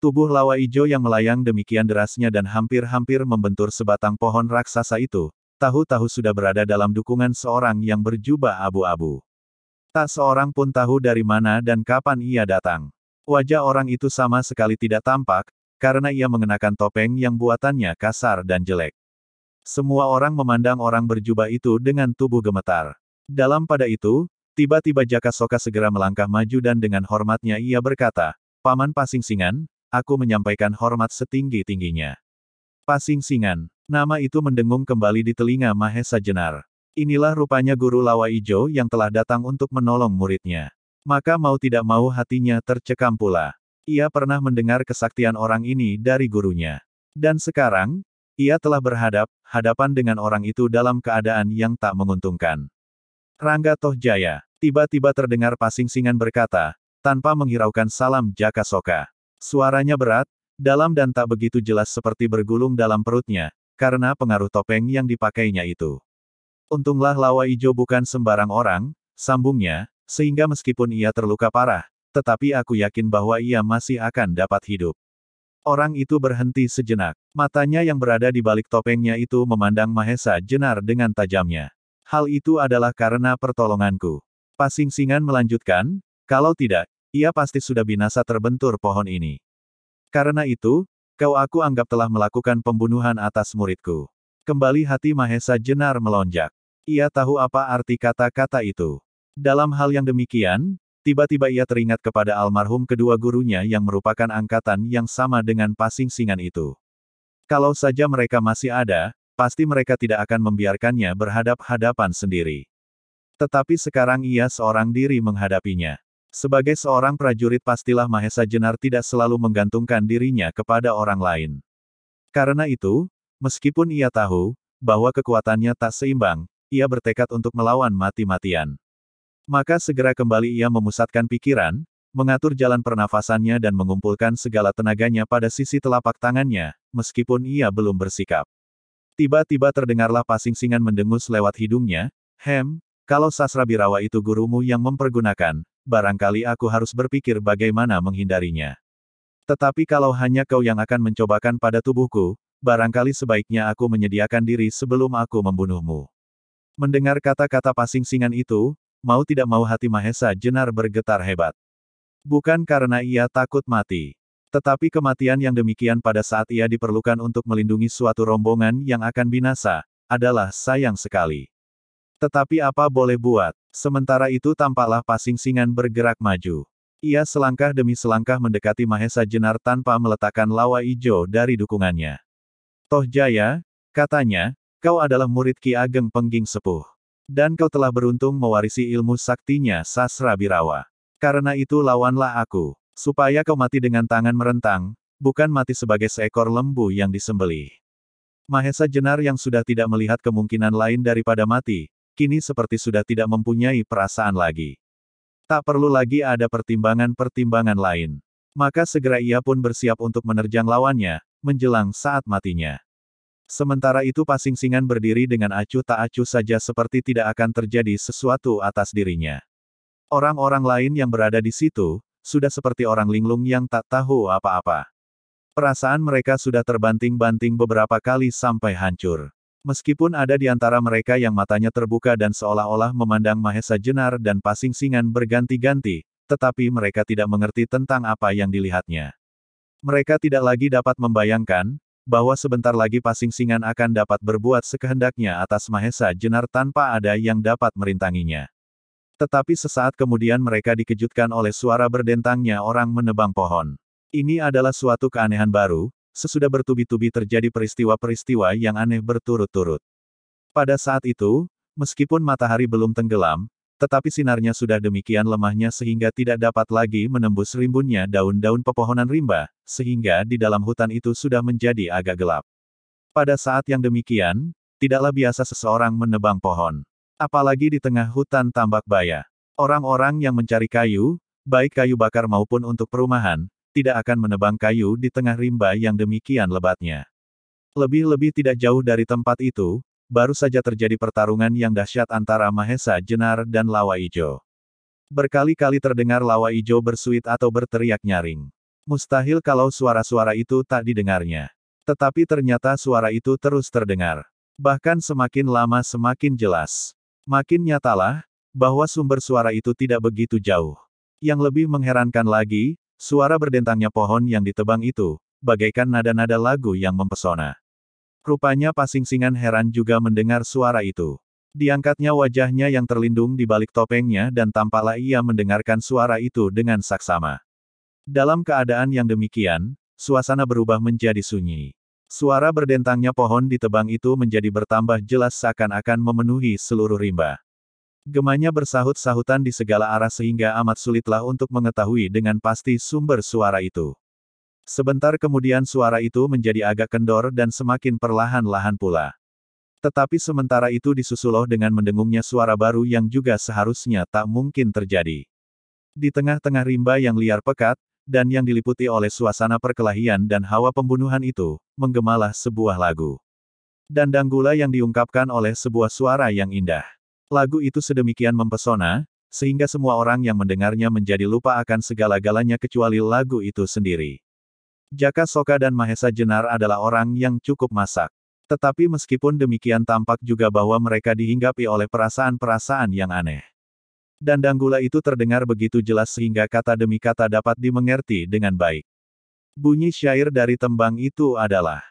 Tubuh lawa ijo yang melayang demikian derasnya dan hampir-hampir membentur sebatang pohon raksasa itu, tahu-tahu sudah berada dalam dukungan seorang yang berjubah abu-abu. Tak seorang pun tahu dari mana dan kapan ia datang. Wajah orang itu sama sekali tidak tampak, karena ia mengenakan topeng yang buatannya kasar dan jelek. Semua orang memandang orang berjubah itu dengan tubuh gemetar. Dalam pada itu, tiba-tiba Jaka Soka segera melangkah maju dan dengan hormatnya ia berkata, Paman Pasing Singan, aku menyampaikan hormat setinggi-tingginya. Pasing Singan, nama itu mendengung kembali di telinga Mahesa Jenar. Inilah rupanya guru Lawa Ijo yang telah datang untuk menolong muridnya. Maka mau tidak mau hatinya tercekam pula. Ia pernah mendengar kesaktian orang ini dari gurunya. Dan sekarang, ia telah berhadap, hadapan dengan orang itu dalam keadaan yang tak menguntungkan. Rangga Toh Jaya, tiba-tiba terdengar Pasing Singan berkata, tanpa menghiraukan salam Jaka Soka. Suaranya berat, dalam dan tak begitu jelas seperti bergulung dalam perutnya, karena pengaruh topeng yang dipakainya itu. Untunglah lawa ijo bukan sembarang orang, sambungnya, sehingga meskipun ia terluka parah, tetapi aku yakin bahwa ia masih akan dapat hidup. Orang itu berhenti sejenak. Matanya yang berada di balik topengnya itu memandang Mahesa Jenar dengan tajamnya. Hal itu adalah karena pertolonganku. Pasing Singan melanjutkan, kalau tidak, ia pasti sudah binasa terbentur pohon ini. Karena itu, kau aku anggap telah melakukan pembunuhan atas muridku. Kembali hati Mahesa Jenar melonjak. Ia tahu apa arti kata-kata itu. Dalam hal yang demikian, tiba-tiba ia teringat kepada almarhum kedua gurunya yang merupakan angkatan yang sama dengan pasing singan itu. Kalau saja mereka masih ada, pasti mereka tidak akan membiarkannya berhadap-hadapan sendiri. Tetapi sekarang ia seorang diri menghadapinya. Sebagai seorang prajurit pastilah Mahesa Jenar tidak selalu menggantungkan dirinya kepada orang lain. Karena itu, meskipun ia tahu, bahwa kekuatannya tak seimbang, ia bertekad untuk melawan mati-matian. Maka segera kembali ia memusatkan pikiran, mengatur jalan pernafasannya dan mengumpulkan segala tenaganya pada sisi telapak tangannya, meskipun ia belum bersikap. Tiba-tiba terdengarlah pasing singan mendengus lewat hidungnya, Hem, kalau Sasra Birawa itu gurumu yang mempergunakan, barangkali aku harus berpikir bagaimana menghindarinya. Tetapi kalau hanya kau yang akan mencobakan pada tubuhku, barangkali sebaiknya aku menyediakan diri sebelum aku membunuhmu. Mendengar kata-kata pasing singan itu, mau tidak mau hati Mahesa Jenar bergetar hebat. Bukan karena ia takut mati. Tetapi kematian yang demikian pada saat ia diperlukan untuk melindungi suatu rombongan yang akan binasa, adalah sayang sekali. Tetapi apa boleh buat, Sementara itu tampaklah Pasing Singan bergerak maju. Ia selangkah demi selangkah mendekati Mahesa Jenar tanpa meletakkan lawa ijo dari dukungannya. Toh Jaya, katanya, kau adalah murid Ki Ageng Pengging Sepuh. Dan kau telah beruntung mewarisi ilmu saktinya Sasra Birawa. Karena itu lawanlah aku, supaya kau mati dengan tangan merentang, bukan mati sebagai seekor lembu yang disembelih. Mahesa Jenar yang sudah tidak melihat kemungkinan lain daripada mati, kini seperti sudah tidak mempunyai perasaan lagi. Tak perlu lagi ada pertimbangan-pertimbangan lain. Maka segera ia pun bersiap untuk menerjang lawannya, menjelang saat matinya. Sementara itu Pasing Singan berdiri dengan acuh tak acuh saja seperti tidak akan terjadi sesuatu atas dirinya. Orang-orang lain yang berada di situ, sudah seperti orang linglung yang tak tahu apa-apa. Perasaan mereka sudah terbanting-banting beberapa kali sampai hancur. Meskipun ada di antara mereka yang matanya terbuka dan seolah-olah memandang Mahesa Jenar dan Pasing Singan berganti-ganti, tetapi mereka tidak mengerti tentang apa yang dilihatnya. Mereka tidak lagi dapat membayangkan, bahwa sebentar lagi Pasing Singan akan dapat berbuat sekehendaknya atas Mahesa Jenar tanpa ada yang dapat merintanginya. Tetapi sesaat kemudian mereka dikejutkan oleh suara berdentangnya orang menebang pohon. Ini adalah suatu keanehan baru, sesudah bertubi-tubi terjadi peristiwa-peristiwa yang aneh berturut-turut. Pada saat itu, meskipun matahari belum tenggelam, tetapi sinarnya sudah demikian lemahnya sehingga tidak dapat lagi menembus rimbunnya daun-daun pepohonan rimba, sehingga di dalam hutan itu sudah menjadi agak gelap. Pada saat yang demikian, tidaklah biasa seseorang menebang pohon. Apalagi di tengah hutan tambak baya. Orang-orang yang mencari kayu, baik kayu bakar maupun untuk perumahan, tidak akan menebang kayu di tengah rimba yang demikian lebatnya. Lebih-lebih tidak jauh dari tempat itu, baru saja terjadi pertarungan yang dahsyat antara Mahesa Jenar dan Lawa Ijo. Berkali-kali terdengar Lawa Ijo bersuit atau berteriak nyaring. Mustahil kalau suara-suara itu tak didengarnya. Tetapi ternyata suara itu terus terdengar. Bahkan semakin lama semakin jelas. Makin nyatalah, bahwa sumber suara itu tidak begitu jauh. Yang lebih mengherankan lagi, suara berdentangnya pohon yang ditebang itu, bagaikan nada-nada lagu yang mempesona. Rupanya Pasingsingan heran juga mendengar suara itu. Diangkatnya wajahnya yang terlindung di balik topengnya dan tampaklah ia mendengarkan suara itu dengan saksama. Dalam keadaan yang demikian, suasana berubah menjadi sunyi. Suara berdentangnya pohon di tebang itu menjadi bertambah jelas seakan-akan memenuhi seluruh rimba. Gemanya bersahut-sahutan di segala arah sehingga amat sulitlah untuk mengetahui dengan pasti sumber suara itu. Sebentar kemudian suara itu menjadi agak kendor dan semakin perlahan-lahan pula. Tetapi sementara itu disusuloh dengan mendengungnya suara baru yang juga seharusnya tak mungkin terjadi. Di tengah-tengah rimba yang liar pekat, dan yang diliputi oleh suasana perkelahian dan hawa pembunuhan itu, menggemalah sebuah lagu. Dan danggula yang diungkapkan oleh sebuah suara yang indah. Lagu itu sedemikian mempesona, sehingga semua orang yang mendengarnya menjadi lupa akan segala-galanya kecuali lagu itu sendiri. Jaka Soka dan Mahesa Jenar adalah orang yang cukup masak. Tetapi meskipun demikian tampak juga bahwa mereka dihinggapi oleh perasaan-perasaan yang aneh. Dan danggula itu terdengar begitu jelas sehingga kata demi kata dapat dimengerti dengan baik. Bunyi syair dari tembang itu adalah